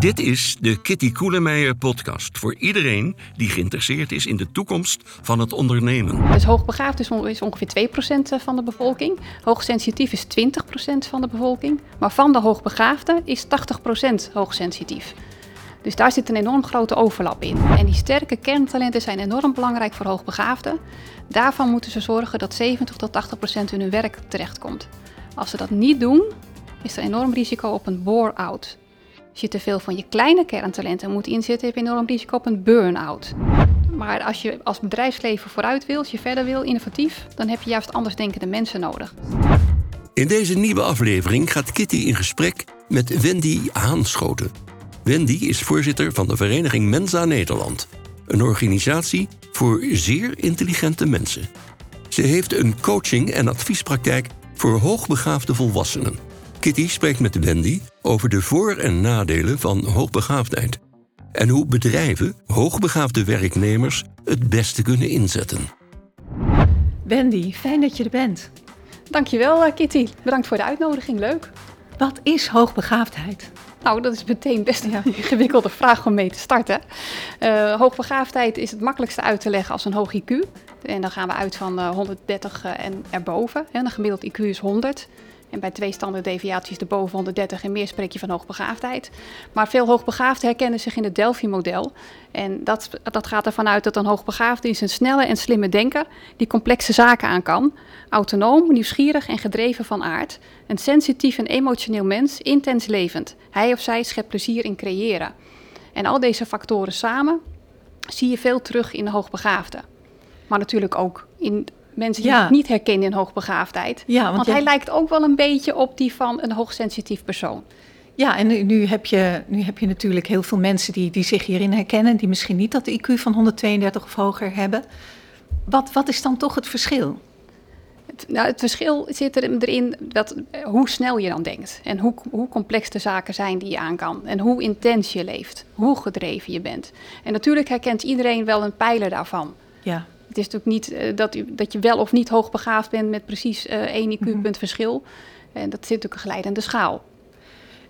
Dit is de Kitty Koelemeijer podcast voor iedereen die geïnteresseerd is in de toekomst van het ondernemen. Dus hoogbegaafd is, is ongeveer 2% van de bevolking. Hoogsensitief is 20% van de bevolking. Maar van de hoogbegaafden is 80% hoogsensitief. Dus daar zit een enorm grote overlap in. En die sterke kerntalenten zijn enorm belangrijk voor hoogbegaafden. Daarvan moeten ze zorgen dat 70 tot 80 procent in hun werk terechtkomt. Als ze dat niet doen, is er enorm risico op een bore-out. Als je te veel van je kleine kerntalenten moet inzetten, heb je enorm risico op een burn-out. Maar als je als bedrijfsleven vooruit wil, als je verder wil, innovatief, dan heb je juist anders denkende mensen nodig. In deze nieuwe aflevering gaat Kitty in gesprek met Wendy Aanschoten. Wendy is voorzitter van de vereniging Mensa Nederland, een organisatie voor zeer intelligente mensen. Ze heeft een coaching- en adviespraktijk voor hoogbegaafde volwassenen. Kitty spreekt met Wendy over de voor- en nadelen van hoogbegaafdheid en hoe bedrijven hoogbegaafde werknemers het beste kunnen inzetten. Wendy, fijn dat je er bent. Dankjewel eh, Kitty, bedankt voor de uitnodiging, leuk. Wat is hoogbegaafdheid? Nou, dat is meteen best een ingewikkelde vraag om mee te starten. Uh, hoogbegaafdheid is het makkelijkste uit te leggen als een hoog IQ. En dan gaan we uit van uh, 130 uh, en erboven. En een gemiddeld IQ is 100. En bij twee standaarddeviaties erboven 130 en meer spreek je van hoogbegaafdheid. Maar veel hoogbegaafden herkennen zich in het Delphi-model. En dat, dat gaat ervan uit dat een hoogbegaafde is een snelle en slimme denker die complexe zaken aan kan. Autonoom, nieuwsgierig en gedreven van aard. Een sensitief en emotioneel mens, intens levend. Hij of zij schept plezier in creëren. En al deze factoren samen zie je veel terug in de hoogbegaafde. Maar natuurlijk ook in mensen die Ja. het niet herkennen in hoogbegaafdheid. Ja, want hij lijkt ook wel een beetje op die van een hoogsensitief persoon. Ja, en nu, nu, heb je, nu heb je natuurlijk heel veel mensen die, die zich hierin herkennen, die misschien niet dat IQ van 132 of hoger hebben. Wat, wat is dan toch het verschil? Het, nou, het verschil zit er- erin dat, eh, hoe snel je dan denkt. En hoe, hoe complex de zaken zijn die je aan kan. En hoe intens je leeft. Hoe gedreven je bent. En natuurlijk herkent iedereen wel een pijler daarvan. Ja, Het is natuurlijk niet eh, dat, u, dat je wel of niet hoogbegaafd bent met precies eh, één IQ-punt verschil. En dat zit natuurlijk een glijdende schaal.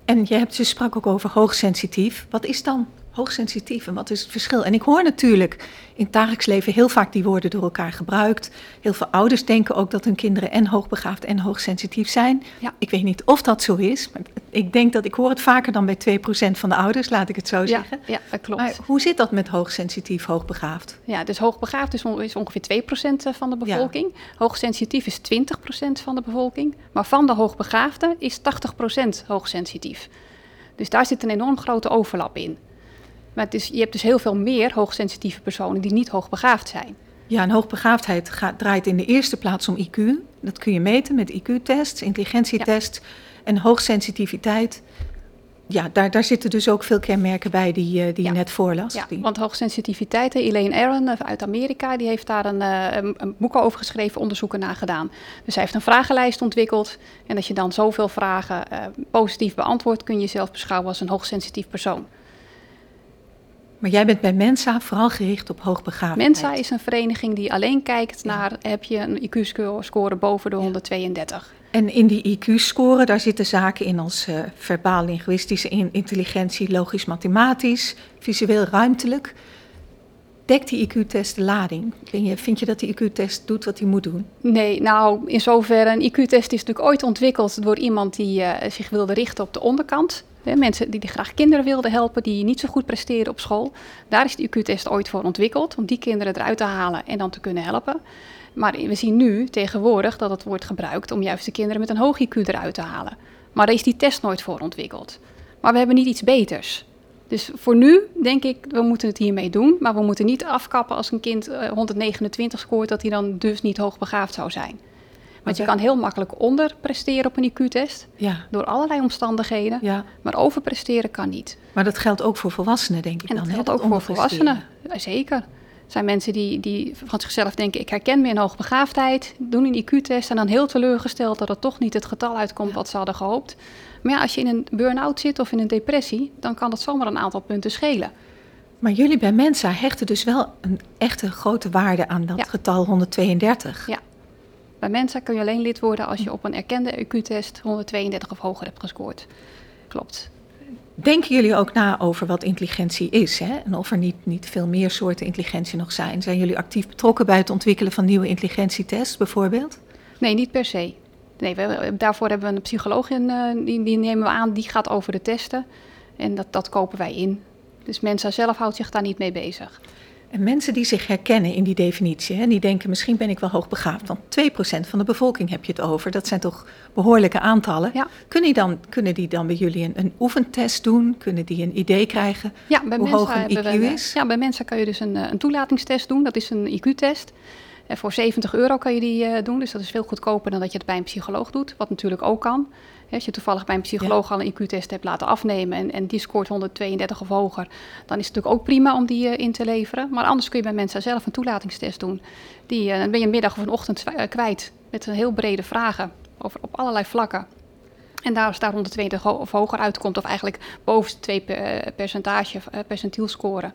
en je, hebt, je sprak ook over hoogsensitief. Wat is dan hoogsensitief en wat is het verschil? En ik hoor natuurlijk in het dagelijks leven heel vaak die woorden door elkaar gebruikt. Heel veel ouders denken ook dat hun kinderen en hoogbegaafd en hoogsensitief zijn. Ja. Ik weet niet of dat zo is, maar ik denk dat ik hoor het vaker dan bij 2% van de ouders, laat ik het zo Ja, zeggen. ja, dat klopt. Maar hoe zit dat met hoogsensitief, hoogbegaafd? Ja, dus hoogbegaafd is, on- is ongeveer 2% van de bevolking. Hoogsensitief is 20% van de bevolking. Maar van de hoogbegaafden is 80% hoogsensitief. Dus daar zit een enorm grote overlap in. Maar het is, je hebt dus heel veel meer hoogsensitieve personen die niet hoogbegaafd zijn. Ja, en hoogbegaafdheid gaat, draait in de eerste plaats om IQ. Dat kun je meten met IQ-tests, intelligentietests en hoogsensitiviteit. Ja, daar, daar zitten dus ook veel kenmerken bij die, eh, die Ja. je net voorlas. Ja, Die- want hoogsensitiviteit, Elaine Aron eh, uit Amerika, die heeft daar een, eh, een, een boek over geschreven, onderzoeken naar gedaan. Dus hij heeft een vragenlijst ontwikkeld. En als je dan zoveel vragen positief beantwoordt, kun je jezelf beschouwen als een hoogsensitief persoon. Maar jij bent bij Mensa vooral gericht op hoogbegaafdheid. Mensa is een vereniging die alleen kijkt naar heb je een IQ-score boven de 132. En in die IQ-score, daar zitten zaken in als eh, verbaal-linguïstische in- intelligentie, logisch-mathematisch, visueel-ruimtelijk. Dekt die IQ-test de lading? Vind je dat die IQ-test doet wat hij moet doen? Nee, nou in zoverre, een IQ-test is natuurlijk ooit ontwikkeld door iemand die eh, zich wilde richten op de onderkant. Mensen die, die graag kinderen wilden helpen, die niet zo goed presteren op school. Daar is de IQ-test ooit voor ontwikkeld, om die kinderen eruit te halen en dan te kunnen helpen. Maar we zien nu tegenwoordig dat het wordt gebruikt om juist de kinderen met een hoog IQ eruit te halen. Maar daar is die test nooit voor ontwikkeld. Maar we hebben niet iets beters. Dus voor nu denk ik, we moeten het hiermee doen. Maar we moeten niet afkappen als een kind eh, 129 scoort, dat hij dan dus niet hoogbegaafd zou zijn. Want je kan heel makkelijk onderpresteren op een IQ-test Ja, door allerlei omstandigheden. ja. Maar overpresteren kan niet. Maar dat geldt ook voor volwassenen, denk ik En dan. dat hè, geldt ook voor volwassenen. Zeker. Er zijn mensen die, die van zichzelf denken, ik herken me in hoogbegaafdheid, doen een IQ-test en dan heel teleurgesteld dat er toch niet het getal uitkomt wat ze hadden gehoopt. Maar ja, als je in een burn-out zit of in een depressie, dan kan dat zomaar een aantal punten schelen. Maar jullie bij Mensa hechten dus wel een echte grote waarde aan dat Ja. getal 132. Ja. Bij Mensa kun je alleen lid worden als je op een erkende IQ-test 132 of hoger hebt gescoord. Klopt. Denken jullie ook na over wat intelligentie is? Hè? En of er niet, niet veel meer soorten intelligentie nog zijn? Zijn jullie actief betrokken bij het ontwikkelen van nieuwe intelligentietests bijvoorbeeld? Nee, niet per se. Nee, we, daarvoor hebben we een psycholoog in, uh, die, die, nemen we aan, die gaat over de testen. En dat, dat kopen wij in. Dus mensen zelf houdt zich daar niet mee bezig. En mensen die zich herkennen in die definitie, hè, die denken misschien ben ik wel hoogbegaafd, want 2% van de bevolking heb je het over. Dat zijn toch behoorlijke aantallen. Ja. Kunnen, die dan, kunnen die dan bij jullie een, een oefentest doen? Kunnen die een idee krijgen ja, bij hoe hoog een IQ we, is? Ja, bij mensen kan je dus een, een toelatingstest doen. Dat is een IQ-test. En voor 70 euro kan je die uh, doen, dus dat is veel goedkoper dan dat je het bij een psycholoog doet, wat natuurlijk ook kan. Als je toevallig bij een psycholoog al een IQ-test hebt laten afnemen en, en, die scoort 132 of hoger, dan is het natuurlijk ook prima om die uh, in te leveren. Maar anders kun je bij mensen zelf een toelatingstest doen. Die, uh, dan ben je een middag of een ochtend kwijt met een heel brede vragen over, op allerlei vlakken. En daar, als daar 120 of hoger uitkomt, of eigenlijk boven twee percentage, percentiel scoren,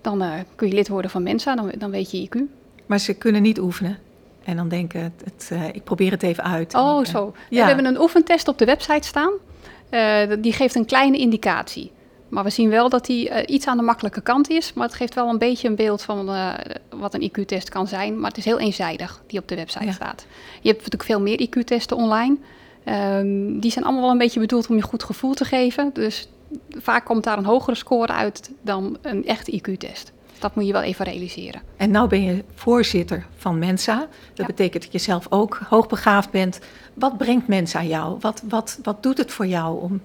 dan kun je lid worden van Mensa, dan, dan weet je IQ. Maar ze kunnen niet oefenen. En dan denken, het, het, uh, ik probeer het even uit. Oh, en, zo. Ja. We hebben een oefentest op de website staan. Uh, die geeft een kleine indicatie. Maar we zien wel dat die uh, iets aan de makkelijke kant is. Maar het geeft wel een beetje een beeld van wat een IQ-test kan zijn. Maar het is heel eenzijdig, die op de website ja. staat. Je hebt natuurlijk veel meer IQ-testen online. Um, die zijn allemaal wel een beetje bedoeld om je goed gevoel te geven. Dus vaak komt daar een hogere score uit dan een echte IQ-test. Dat moet je wel even realiseren. En nou ben je voorzitter van Mensa. Dat ja. betekent dat je zelf ook hoogbegaafd bent. Wat brengt Mensa jou? Wat, wat, wat doet het voor jou om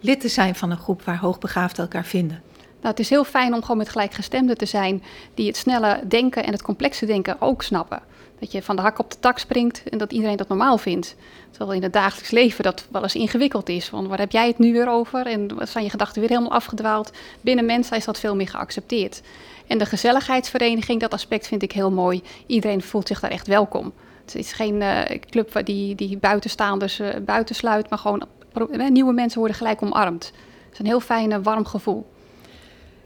lid te zijn van een groep waar hoogbegaafden elkaar vinden? Nou, het is heel fijn om gewoon met gelijkgestemden te zijn die het snelle denken en het complexe denken ook snappen. Dat je van de hak op de tak springt en dat iedereen dat normaal vindt. Terwijl in het dagelijks leven dat wel eens ingewikkeld is. Want waar heb jij het nu weer over? En wat zijn je gedachten weer helemaal afgedwaald? Binnen mensen is dat veel meer geaccepteerd. En de gezelligheidsvereniging, dat aspect vind ik heel mooi. Iedereen voelt zich daar echt welkom. Het is geen uh, club die, die buitenstaanders uh, buitensluit, maar gewoon uh, nieuwe mensen worden gelijk omarmd. Het is een heel fijn, warm gevoel.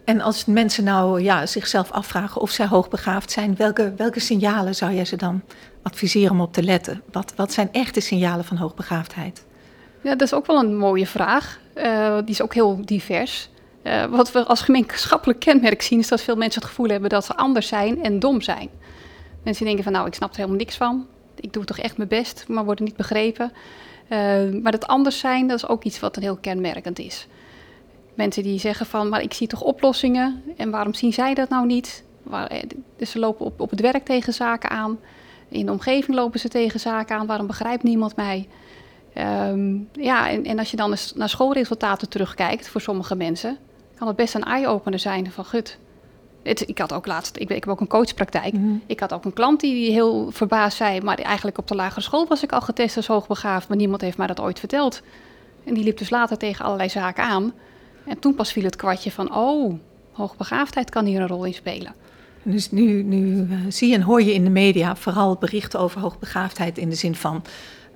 En als mensen nou ja, zichzelf afvragen of zij hoogbegaafd zijn, welke, welke signalen zou jij ze dan adviseren om op te letten? Wat, wat zijn echte signalen van hoogbegaafdheid? Ja, dat is ook wel een mooie vraag. Uh, die is ook heel divers. Uh, wat we als gemeenschappelijk kenmerk zien, is dat veel mensen het gevoel hebben dat ze anders zijn en dom zijn. Mensen denken van, nou, ik snap er helemaal niks van. Ik doe toch echt mijn best, maar worden niet begrepen. Uh, maar dat anders zijn, dat is ook iets wat een heel kenmerkend is. Mensen die zeggen van, maar ik zie toch oplossingen en waarom zien zij dat nou niet? Waar, dus ze lopen op, op het werk tegen zaken aan. In de omgeving lopen ze tegen zaken aan. Waarom begrijpt niemand mij? Um, ja, en, en, als je dan naar schoolresultaten terugkijkt voor sommige mensen, kan het best een eye-opener zijn van gut. Het, ik had ook laatst, ik, ik heb ook een coachpraktijk. Mm -hmm. Ik had ook een klant die, heel verbaasd zei, maar eigenlijk op de lagere school was ik al getest als hoogbegaafd, maar niemand heeft mij dat ooit verteld. En die liep dus later tegen allerlei zaken aan. En toen pas viel het kwartje van, oh, hoogbegaafdheid kan hier een rol in spelen. Dus nu, nu uh, zie je en hoor je in de media vooral berichten over hoogbegaafdheid in de zin van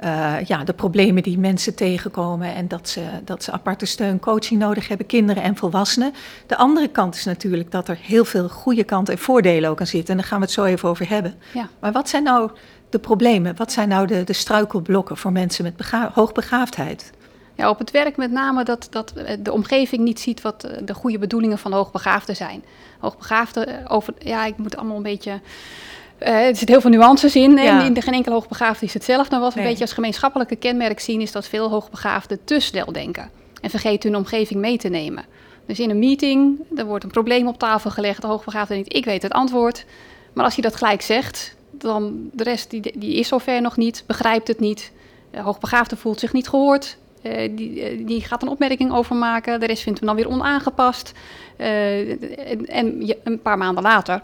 uh, ja, de problemen die mensen tegenkomen en dat ze, dat ze aparte steun, coaching nodig hebben, kinderen en volwassenen. De andere kant is natuurlijk dat er heel veel goede kanten en voordelen ook aan zitten. En daar gaan we het zo even over hebben. Ja. Maar wat zijn nou de problemen? Wat zijn nou de, de struikelblokken voor mensen met bega- hoogbegaafdheid? Ja, op het werk met name dat, dat de omgeving niet ziet wat de goede bedoelingen van hoogbegaafden zijn. Hoogbegaafden over, ja, ik moet allemaal een beetje. Uh, er zitten heel veel nuances in. Ja. in de, geen enkele hoogbegaafde is hetzelfde. Maar wat we nee. een beetje als gemeenschappelijke kenmerk zien, is dat veel hoogbegaafden te snel denken. En vergeten hun omgeving mee te nemen. Dus in een meeting, er wordt een probleem op tafel gelegd. De hoogbegaafde denkt, ik weet het antwoord. Maar als je dat gelijk zegt, dan de rest die, die is zover nog niet, begrijpt het niet. De hoogbegaafde voelt zich niet gehoord. Uh, die, die, gaat een opmerking over maken. De rest vindt hem dan weer onaangepast. Uh, en, en een paar maanden later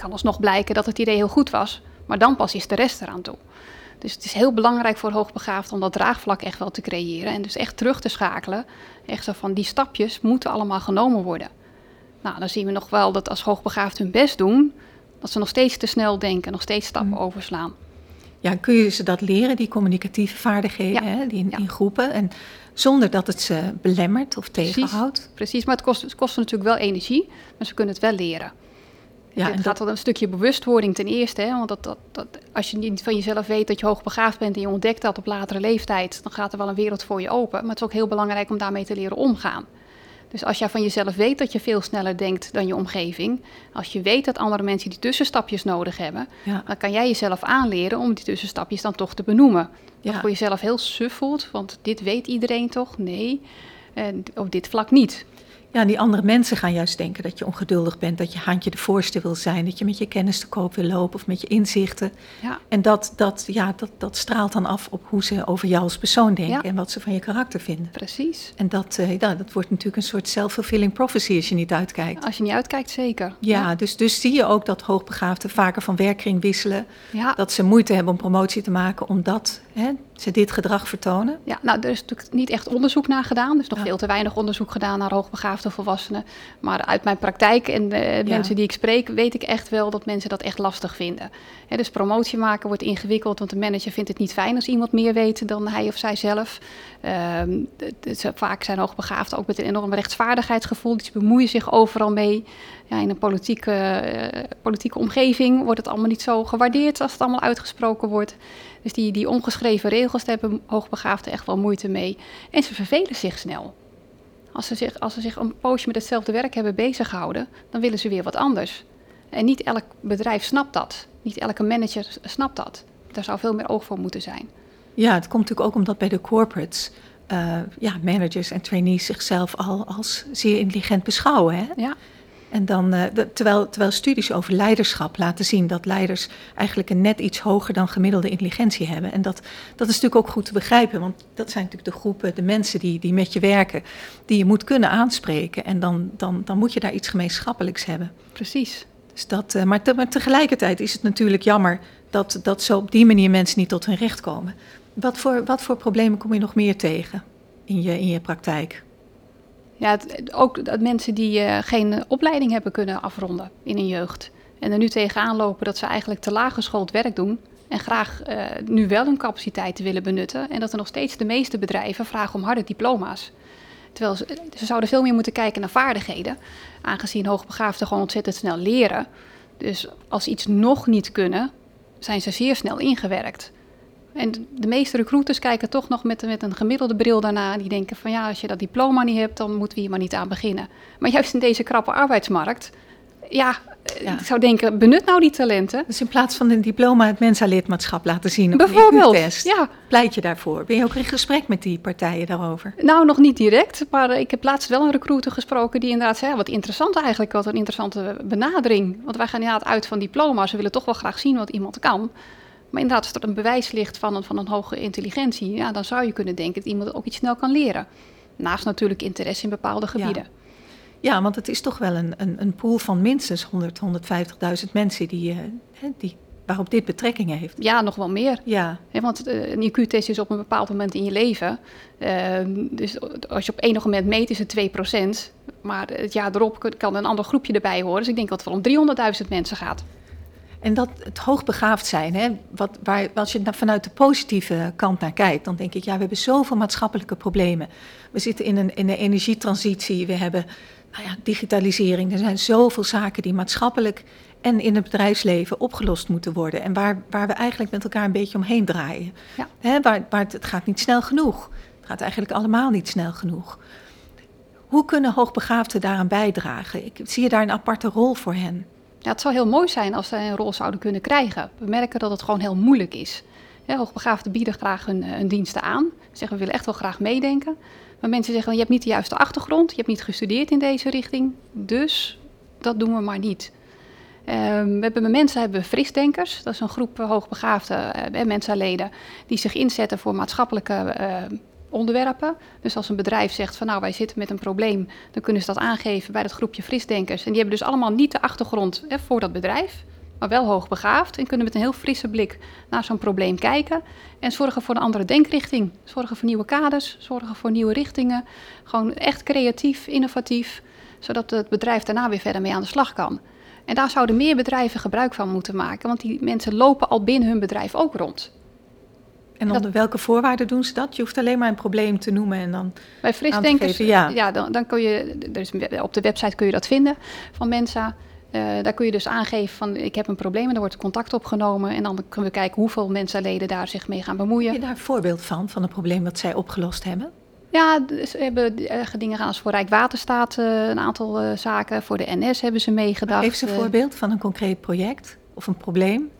kan alsnog blijken dat het idee heel goed was. Maar dan pas is de rest eraan toe. Dus het is heel belangrijk voor hoogbegaafd om dat draagvlak echt wel te creëren. En dus echt terug te schakelen. Echt zo van die stapjes moeten allemaal genomen worden. Nou, dan zien we nog wel dat als hoogbegaafd hun best doen, dat ze nog steeds te snel denken, nog steeds stappen mm. overslaan. Ja, kun je ze dat leren, die communicatieve vaardigheden, ja. hè, die in, ja. in, groepen, en zonder dat het ze belemmert of tegenhoudt? Precies, Precies. maar het kost, het kost natuurlijk wel energie, maar ze kunnen het wel leren. Ja, het gaat wel een stukje bewustwording ten eerste. Hè? Want dat, dat, dat, als je niet van jezelf weet dat je hoogbegaafd bent en je ontdekt dat op latere leeftijd, dan gaat er wel een wereld voor je open. Maar het is ook heel belangrijk om daarmee te leren omgaan. Dus als jij van jezelf weet dat je veel sneller denkt dan je omgeving, als je weet dat andere mensen die tussenstapjes nodig hebben, dan kan jij jezelf aanleren om die tussenstapjes dan toch te benoemen. Ja. Als voor jezelf heel suf voelt, want dit weet iedereen toch? Nee, en op dit vlak niet. Ja, die andere mensen gaan juist denken dat je ongeduldig bent, dat je handje de voorste wil zijn, dat je met je kennis te koop wil lopen of met je inzichten. Ja. En dat, dat, ja, dat, dat straalt dan af op hoe ze over jou als persoon denken en wat ze van je karakter vinden. Precies. En dat, ja, dat wordt natuurlijk een soort self-fulfilling prophecy als je niet uitkijkt. Als je niet uitkijkt, zeker. Ja, Dus, dus zie je ook dat hoogbegaafden vaker van werkkring wisselen. Dat ze moeite hebben om promotie te maken, omdat hè, ze dit gedrag vertonen? Ja, nou, er is natuurlijk niet echt onderzoek naar gedaan. Er is nog veel te weinig onderzoek gedaan naar hoogbegaafde volwassenen. Maar uit mijn praktijk en de mensen die ik spreek, weet ik echt wel dat mensen dat echt lastig vinden. dus promotie maken wordt ingewikkeld, want de manager vindt het niet fijn als iemand meer weet dan hij of zij zelf. Um, vaak zijn hoogbegaafden ook met een enorm rechtsvaardigheidsgevoel. Die bemoeien zich overal mee. Ja, in een politieke, uh, politieke omgeving wordt het allemaal niet zo gewaardeerd als het allemaal uitgesproken wordt. Dus die, die ongeschreven regels, daar hebben hoogbegaafden echt wel moeite mee. En ze vervelen zich snel. Als ze zich, als ze zich een poosje met hetzelfde werk hebben bezig gehouden, dan willen ze weer wat anders. En niet elk bedrijf snapt dat. Niet elke manager snapt dat. Daar zou veel meer oog voor moeten zijn. Ja, het komt natuurlijk ook omdat bij de corporates uh, ja, managers en trainees zichzelf al als zeer intelligent beschouwen. Hè? Ja. En dan, uh, terwijl, terwijl studies over leiderschap laten zien dat leiders eigenlijk een net iets hoger dan gemiddelde intelligentie hebben. En dat, dat is natuurlijk ook goed te begrijpen, want dat zijn natuurlijk de groepen, de mensen die, die met je werken, die je moet kunnen aanspreken. En dan, dan, dan moet je daar iets gemeenschappelijks hebben. Precies. Dus dat, uh, maar, te, maar tegelijkertijd is het natuurlijk jammer dat, dat zo op die manier mensen niet tot hun recht komen. Wat voor, wat voor problemen kom je nog meer tegen in je, in je praktijk? Ja, ook dat mensen die uh, geen opleiding hebben kunnen afronden in hun jeugd. En er nu tegenaan lopen dat ze eigenlijk te laag geschoold werk doen. En graag uh, nu wel hun capaciteiten willen benutten. En dat er nog steeds de meeste bedrijven vragen om harde diploma's. Terwijl ze, ze zouden veel meer moeten kijken naar vaardigheden. Aangezien hoogbegaafden gewoon ontzettend snel leren. Dus als ze iets nog niet kunnen, zijn ze zeer snel ingewerkt. En de meeste recruiters kijken toch nog met, met een gemiddelde bril daarna. Die denken van ja, als je dat diploma niet hebt, dan moeten we hier maar niet aan beginnen. Maar juist in deze krappe arbeidsmarkt, ja, ja. ik zou denken, benut nou die talenten. Dus in plaats van een diploma het Mensa-lidmaatschap laten zien op Bijvoorbeeld, een test, ja. pleit je daarvoor? Ben je ook in gesprek met die partijen daarover? Nou, nog niet direct, maar ik heb laatst wel een recruiter gesproken die inderdaad zei, wat interessant eigenlijk, wat een interessante benadering. Want wij gaan inderdaad uit van diploma's, we willen toch wel graag zien wat iemand kan. Maar inderdaad, als er een bewijs ligt van een, van een hoge intelligentie, ja, dan zou je kunnen denken dat iemand ook iets snel kan leren. Naast natuurlijk interesse in bepaalde gebieden. Ja, ja want het is toch wel een, een, een pool van minstens 100, 150.000 mensen die, uh, die, waarop dit betrekking heeft. Ja, nog wel meer. Ja. want uh, een IQ-test is op een bepaald moment in je leven. Uh, dus als je op enig moment meet, is het 2%. Maar het jaar erop kan een ander groepje erbij horen. Dus ik denk dat het wel om 300.000 mensen gaat. En dat het hoogbegaafd zijn, hè, wat, waar, als je vanuit de positieve kant naar kijkt, dan denk ik, ja, we hebben zoveel maatschappelijke problemen. We zitten in een, in een energietransitie, we hebben nou ja, digitalisering. Er zijn zoveel zaken die maatschappelijk en in het bedrijfsleven opgelost moeten worden. En waar, waar we eigenlijk met elkaar een beetje omheen draaien. Ja. Hè, waar, waar het, het gaat niet snel genoeg. Het gaat eigenlijk allemaal niet snel genoeg. Hoe kunnen hoogbegaafden daaraan bijdragen? Ik, zie je daar een aparte rol voor hen? Ja, het zou heel mooi zijn als zij een rol zouden kunnen krijgen. We merken dat het gewoon heel moeilijk is. Hoogbegaafden bieden graag hun, hun diensten aan. Ze zeggen we willen echt wel graag meedenken. Maar mensen zeggen je hebt niet de juiste achtergrond, je hebt niet gestudeerd in deze richting. Dus dat doen we maar niet. Um, we hebben mensen hebben we frisdenkers. Dat is een groep hoogbegaafde uh, mensenleden die zich inzetten voor maatschappelijke uh, onderwerpen. Dus als een bedrijf zegt van nou wij zitten met een probleem, dan kunnen ze dat aangeven bij dat groepje frisdenkers. En die hebben dus allemaal niet de achtergrond hè, voor dat bedrijf, maar wel hoogbegaafd en kunnen met een heel frisse blik naar zo'n probleem kijken en zorgen voor een andere denkrichting. Zorgen voor nieuwe kaders, zorgen voor nieuwe richtingen. Gewoon echt creatief, innovatief, zodat het bedrijf daarna weer verder mee aan de slag kan. En daar zouden meer bedrijven gebruik van moeten maken, want die mensen lopen al binnen hun bedrijf ook rond. En onder welke voorwaarden doen ze dat? Je hoeft alleen maar een probleem te noemen en dan. Bij frisdenkers, ja, ja dan, dan kun je, dus op de website kun je dat vinden van Mensa. Uh, daar kun je dus aangeven van ik heb een probleem en er wordt contact opgenomen. En dan kunnen we kijken hoeveel mensenleden daar zich mee gaan bemoeien. Heb je daar een voorbeeld van, van een probleem dat zij opgelost hebben? Ja, ze hebben dingen gedaan als voor Rijkswaterstaat uh, een aantal uh, zaken. Voor de NS hebben ze meegedacht. Geef ze een voorbeeld van een concreet project of een probleem.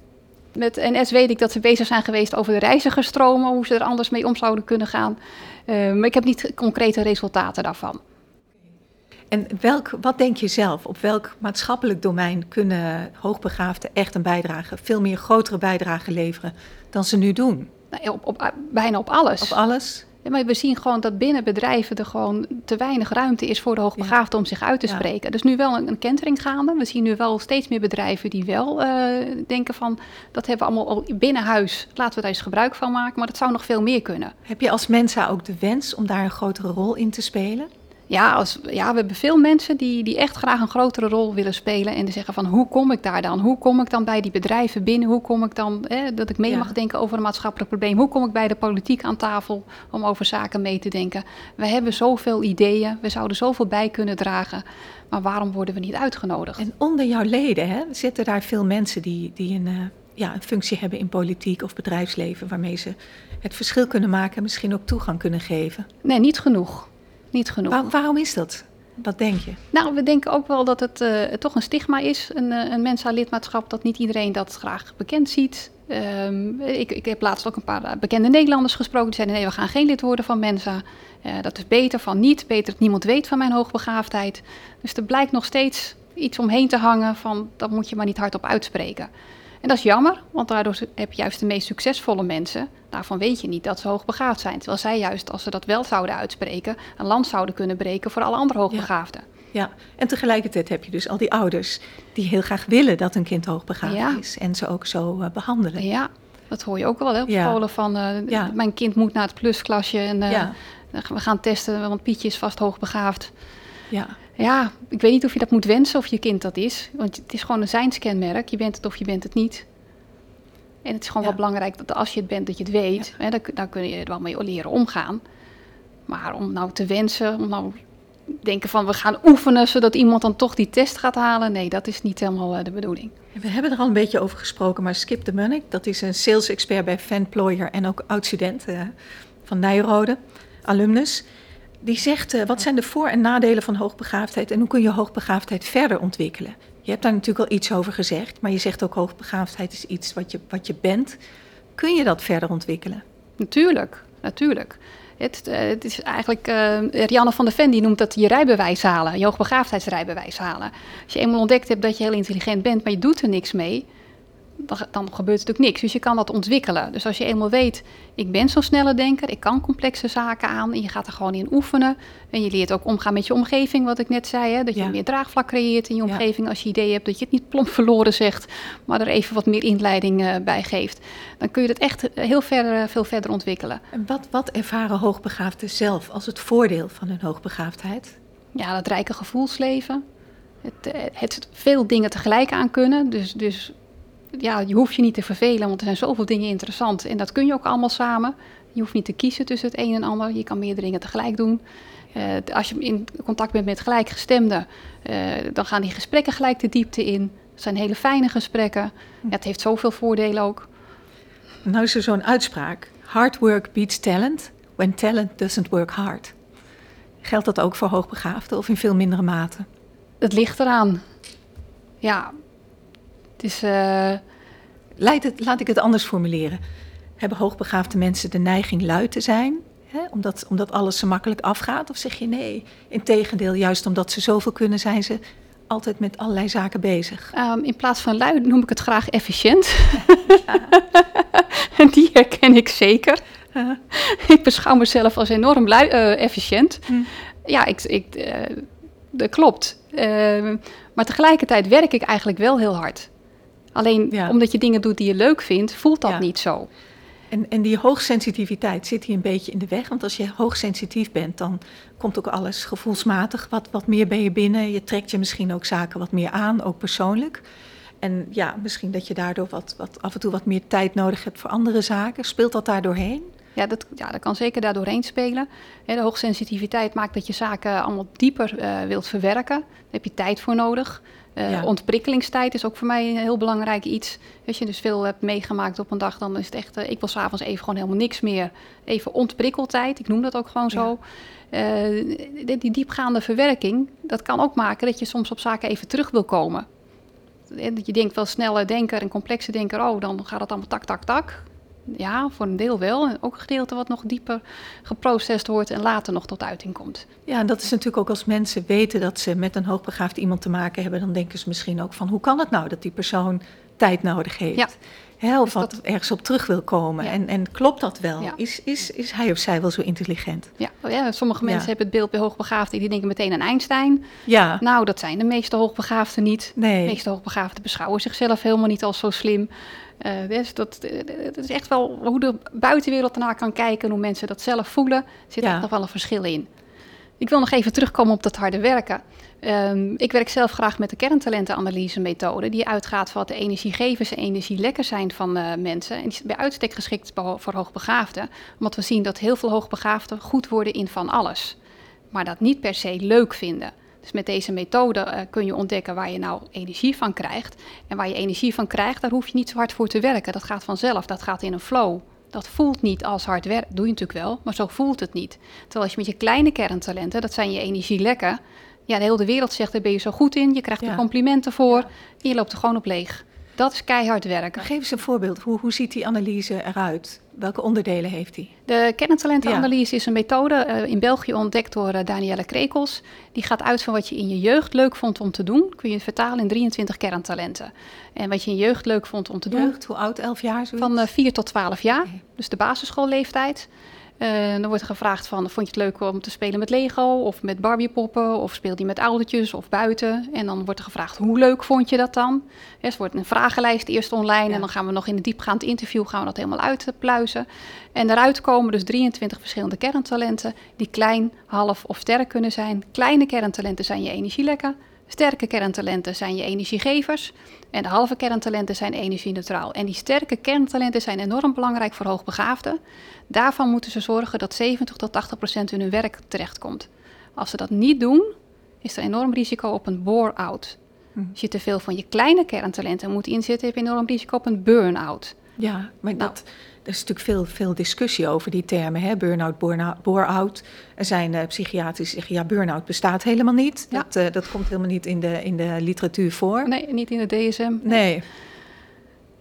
Met NS weet ik dat ze bezig zijn geweest over de reizigerstromen, hoe ze er anders mee om zouden kunnen gaan. maar ik heb niet concrete resultaten daarvan. En welk, wat denk je zelf? Op welk maatschappelijk domein kunnen hoogbegaafden echt een bijdrage, veel meer grotere bijdrage leveren dan ze nu doen? Nou, op, op, bijna op alles. Op alles? Ja, maar we zien gewoon dat binnen bedrijven er gewoon te weinig ruimte is voor de hoogbegaafden om zich uit te spreken. Ja. Dus nu wel een, een kentering gaande. We zien nu wel steeds meer bedrijven die wel uh, denken van dat hebben we allemaal al binnen huis. Laten we daar eens gebruik van maken. Maar dat zou nog veel meer kunnen. Heb je als Mensa ook de wens om daar een grotere rol in te spelen? Ja, als, ja, we hebben veel mensen die, die echt graag een grotere rol willen spelen. En die zeggen van hoe kom ik daar dan? Hoe kom ik dan bij die bedrijven binnen? Hoe kom ik dan, dat ik mee mag denken over een maatschappelijk probleem? Hoe kom ik bij de politiek aan tafel om over zaken mee te denken? We hebben zoveel ideeën, we zouden zoveel bij kunnen dragen. Maar waarom worden we niet uitgenodigd? En onder jouw leden hè, zitten daar veel mensen die, die een, uh, ja, een functie hebben in politiek of bedrijfsleven... waarmee ze het verschil kunnen maken en misschien ook toegang kunnen geven. Nee, niet genoeg niet genoeg. Waar, waarom is dat? Wat denk je? Nou, we denken ook wel dat het uh, toch een stigma is, een, uh, een Mensa-lidmaatschap, dat niet iedereen dat graag bekend ziet. Um, ik, ik, heb laatst ook een paar bekende Nederlanders gesproken. Die zeiden: nee, we gaan geen lid worden van Mensa. Uh, dat is beter van niet. Beter dat niemand weet van mijn hoogbegaafdheid. Dus er blijkt nog steeds iets omheen te hangen van dat moet je maar niet hardop uitspreken. En dat is jammer, want daardoor heb je juist de meest succesvolle mensen. Daarvan weet je niet dat ze hoogbegaafd zijn. Terwijl zij juist, als ze dat wel zouden uitspreken, een land zouden kunnen breken voor alle andere hoogbegaafden. Ja. ja. en tegelijkertijd heb je dus al die ouders die heel graag willen dat hun kind hoogbegaafd ja. is. En ze ook zo uh, behandelen. Ja, dat hoor je ook wel hè, op ja. scholen van uh, mijn kind moet naar het plusklasje en uh, we gaan testen, want Pietje is vast hoogbegaafd. Ja. Ja, ik weet niet of je dat moet wensen of je kind dat is. Want het is gewoon een zijnskenmerk. Je bent het of je bent het niet. En het is gewoon ja. wel belangrijk dat als je het bent, dat je het weet. Ja. Hè, dan, dan, kun je er wel mee leren omgaan. Maar om nou te wensen, om nou denken van we gaan oefenen zodat iemand dan toch die test gaat halen. Nee, dat is niet helemaal uh, de bedoeling. We hebben er al een beetje over gesproken, maar Skip de Munnik, dat is een sales expert bij Fanployer en ook oud-student uh, van Nijrode, alumnus. Die zegt, uh, wat zijn de voor- en nadelen van hoogbegaafdheid en hoe kun je hoogbegaafdheid verder ontwikkelen? Je hebt daar natuurlijk al iets over gezegd, maar je zegt ook hoogbegaafdheid is iets wat je, wat je bent. Kun je dat verder ontwikkelen? Natuurlijk, natuurlijk. Het, uh, het is eigenlijk, uh, Rianne van der Ven die noemt dat je rijbewijs halen, je hoogbegaafdheidsrijbewijs halen. Als je eenmaal ontdekt hebt dat je heel intelligent bent, maar je doet er niks mee, dan, gebeurt natuurlijk niks. Dus je kan dat ontwikkelen. Dus als je eenmaal weet, ik ben zo'n snelle denker, ik kan complexe zaken aan en je gaat er gewoon in oefenen. En je leert ook omgaan met je omgeving, wat ik net zei. Hè? Dat je ja. meer draagvlak creëert in je omgeving als je idee hebt dat je het niet plomp verloren zegt, maar er even wat meer inleiding uh, bij geeft. Dan kun je het echt heel ver, veel verder ontwikkelen. En wat, wat ervaren hoogbegaafden zelf als het voordeel van hun hoogbegaafdheid? Ja, dat rijke gevoelsleven. Het, het veel dingen tegelijk aan kunnen. Dus, dus ja, je hoeft je niet te vervelen, want er zijn zoveel dingen interessant. En dat kun je ook allemaal samen. Je hoeft niet te kiezen tussen het een en ander. Je kan meerdere dingen tegelijk doen. Uh, als je in contact bent met gelijkgestemden, uh, dan gaan die gesprekken gelijk de diepte in. Het zijn hele fijne gesprekken. Ja, het heeft zoveel voordelen ook. Nou is er zo'n uitspraak. Hard work beats talent when talent doesn't work hard. Geldt dat ook voor hoogbegaafden of in veel mindere mate? Het ligt eraan. Ja, het is, uh... het, laat ik het anders formuleren. Hebben hoogbegaafde mensen de neiging lui te zijn? Hè? Omdat, omdat alles zo makkelijk afgaat? Of zeg je nee, integendeel, juist omdat ze zoveel kunnen, zijn ze altijd met allerlei zaken bezig? Um, in plaats van lui noem ik het graag efficiënt. en die herken ik zeker. Uh. ik beschouw mezelf als enorm lui, uh, efficiënt. Hm. Ja, ik, ik, uh, dat klopt. Ehm, maar tegelijkertijd werk ik eigenlijk wel heel hard. Alleen ja. omdat je dingen doet die je leuk vindt, voelt dat ja. niet zo. En, en die hoogsensitiviteit zit hier een beetje in de weg. Want als je hoogsensitief bent, dan komt ook alles gevoelsmatig wat, wat meer bij je binnen. Je trekt je misschien ook zaken wat meer aan, ook persoonlijk. En ja, misschien dat je daardoor wat, wat, af en toe wat meer tijd nodig hebt voor andere zaken. Speelt dat daar doorheen? Ja, dat, ja, dat kan zeker daar doorheen spelen. de hoogsensitiviteit maakt dat je zaken allemaal dieper uh, wilt verwerken. Daar heb je tijd voor nodig. Uh, Ontprikkelingstijd is ook voor mij een heel belangrijk iets. Als je dus veel hebt meegemaakt op een dag, dan is het echt... Uh, ik wil s'avonds even gewoon helemaal niks meer. Even ontprikkeltijd, ik noem dat ook gewoon zo. die, die diepgaande verwerking, dat kan ook maken dat je soms op zaken even terug wil komen. Dat je denkt wel sneller denker en complexe denker, oh, dan gaat het allemaal tak, tak, tak. Ja, voor een deel wel. En ook een gedeelte wat nog dieper geprocessed wordt en later nog tot uiting komt. Ja, en dat is natuurlijk ook als mensen weten dat ze met een hoogbegaafd iemand te maken hebben, dan denken ze misschien ook van hoe kan het nou dat die persoon tijd nodig heeft? Ja. Hè, of wat ergens op terug wil komen. En, en klopt dat wel? Is, is, is hij of zij wel zo intelligent? Ja, oh ja sommige mensen hebben het beeld bij hoogbegaafden, die denken meteen aan Einstein. Ja. Nou, dat zijn de meeste hoogbegaafden niet. Nee. De meeste hoogbegaafden beschouwen zichzelf helemaal niet als zo slim. Uh, dus dat, dat, is echt wel hoe de buitenwereld ernaar kan kijken en hoe mensen dat zelf voelen. Zit er nog wel een verschil in. Ik wil nog even terugkomen op dat harde werken. Um, ik werk zelf graag met de kerntalentenanalyse methode, die uitgaat van wat de energiegevers en energielekkers zijn van uh, mensen. En die is bij uitstek geschikt voor hoogbegaafden, omdat we zien dat heel veel hoogbegaafden goed worden in van alles, maar dat niet per se leuk vinden. Dus met deze methode uh, kun je ontdekken waar je nou energie van krijgt. En waar je energie van krijgt, daar hoef je niet zo hard voor te werken. Dat gaat vanzelf, dat gaat in een flow. Dat voelt niet als hard werk, doe je natuurlijk wel, maar zo voelt het niet. Terwijl als je met je kleine kerntalenten, dat zijn je energielekken, ja, de hele wereld zegt, daar ben je zo goed in, je krijgt er complimenten voor, en je loopt er gewoon op leeg. Dat is keihard werken. Geef eens een voorbeeld. Hoe, hoe ziet die analyse eruit? Welke onderdelen heeft die? De kerntalentenanalyse is een methode uh, in België ontdekt door uh, Danielle Krekels. Die gaat uit van wat je in je jeugd leuk vond om te doen. Kun je vertalen in 23 kerntalenten. En wat je in je jeugd leuk vond om te doen. Jeugd, hoe oud? 11 jaar? Zoiets? Van uh, eh, 4 tot 12 jaar. Dus de basisschoolleeftijd. Uh, dan wordt er gevraagd van, vond je het leuk om te spelen met Lego of met Barbiepoppen of speel je met oudertjes of buiten? En dan wordt er gevraagd, hoe leuk vond je dat dan? er wordt een vragenlijst eerst online en dan gaan we nog in een diepgaand interview gaan we dat helemaal uitpluizen. En daaruit komen dus 23 verschillende kerntalenten die klein, half of sterk kunnen zijn. Kleine kerntalenten zijn je energielekken, sterke kerntalenten zijn je energiegevers en de halve kerntalenten zijn energie-neutraal. En die sterke kerntalenten zijn enorm belangrijk voor hoogbegaafden. Daarvan moeten ze zorgen dat 70 tot 80 procent in hun werk terechtkomt. Als ze dat niet doen, is er enorm risico op een bore-out. Hm. Als je te veel van je kleine kerntalenten moet inzetten, heb je enorm risico op een burn-out. Ja, maar nou. dat, is natuurlijk veel, veel discussie over die termen, hè? burn-out, bore-out. Er zijn uh, psychiaters die zeggen, ja, burn-out bestaat helemaal niet. Ja. Dat, uh, dat komt helemaal niet in de, in de literatuur voor. Nee, niet in de DSM. Nee.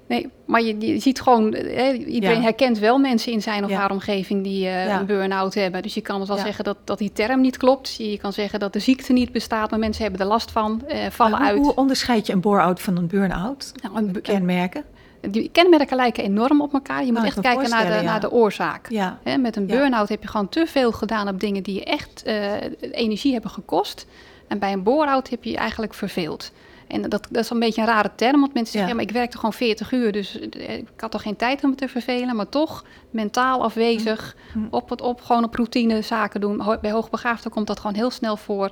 Nee, maar je, je ziet gewoon, hè, iedereen herkent wel mensen in zijn of haar omgeving die uh, een burn-out hebben. Dus je kan wel zeggen dat, dat die term niet klopt. Je kan zeggen dat de ziekte niet bestaat, maar mensen hebben er last van, uh, vallen hoe, uit. Hoe onderscheid je een bore-out van een burn-out? Nou, een, kenmerken? Die kenmerken lijken enorm op elkaar. Je moet nou, echt kijken naar de, naar de oorzaak. Ja. met een burn-out heb je gewoon te veel gedaan op dingen die je echt uh, energie hebben gekost. En bij een bore-out heb je je eigenlijk verveeld. En dat, dat is een beetje een rare term, want mensen zeggen, ja. maar ik werkte gewoon 40 uur, dus eh, ik had toch geen tijd om me te vervelen, maar toch mentaal afwezig, mm. op het op, gewoon op routine zaken doen. Bij hoogbegaafden komt dat gewoon heel snel voor,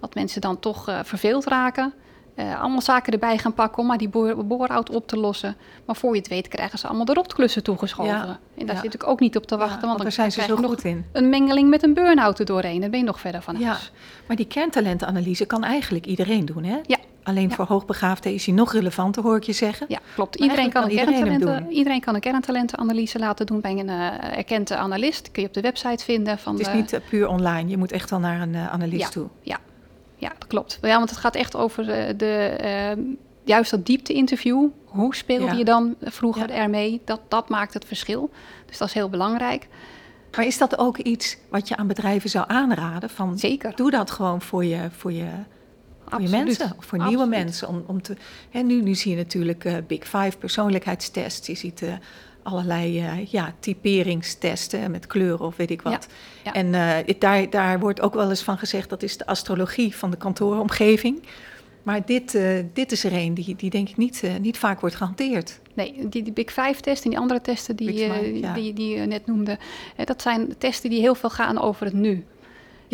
dat mensen dan toch uh, verveeld raken. Uh, allemaal zaken erbij gaan pakken om maar die boor, boorhout op te lossen. Maar voor je het weet krijgen ze allemaal de rotklussen toegeschoven. Ja, en daar zit ik ook niet op te wachten. want, daar zijn ze zo goed in. Een mengeling met een burn-out er doorheen. Dan ben je nog verder van huis. Maar die kerntalentenanalyse kan eigenlijk iedereen doen, hè? Ja, Alleen voor hoogbegaafden is hij nog relevanter, hoor ik je zeggen. Ja, klopt. Iedereen kan, iedereen, iedereen kan een kerntalentenanalyse laten doen bij een uh, erkende analist. Kun je op de website vinden. Van het is niet uh, puur online, je moet echt wel naar een analist toe. Ja, ja, dat klopt. Ja, want het gaat echt over de, ehm, juist dat diepte-interview. Hoe speelde je dan vroeger ermee? Dat, dat maakt het verschil. Dus dat is heel belangrijk. Maar is dat ook iets wat je aan bedrijven zou aanraden? Van, Zeker. Doe dat gewoon voor je, voor je voor je mensen, of voor nieuwe mensen. Om, om te, hè, nu, nu zie je natuurlijk uh, Big Five persoonlijkheidstests. Je ziet uh, allerlei uh, ja, typeringstesten met kleuren of weet ik wat. En daar, daar wordt ook wel eens van gezegd... dat is de astrologie van de kantooromgeving. Maar dit, dit is er een die, die denk ik niet, niet vaak wordt gehanteerd. Nee, die, die Big Five-test en die andere testen die, Five, die, die je net noemde... dat zijn testen die heel veel gaan over het nu.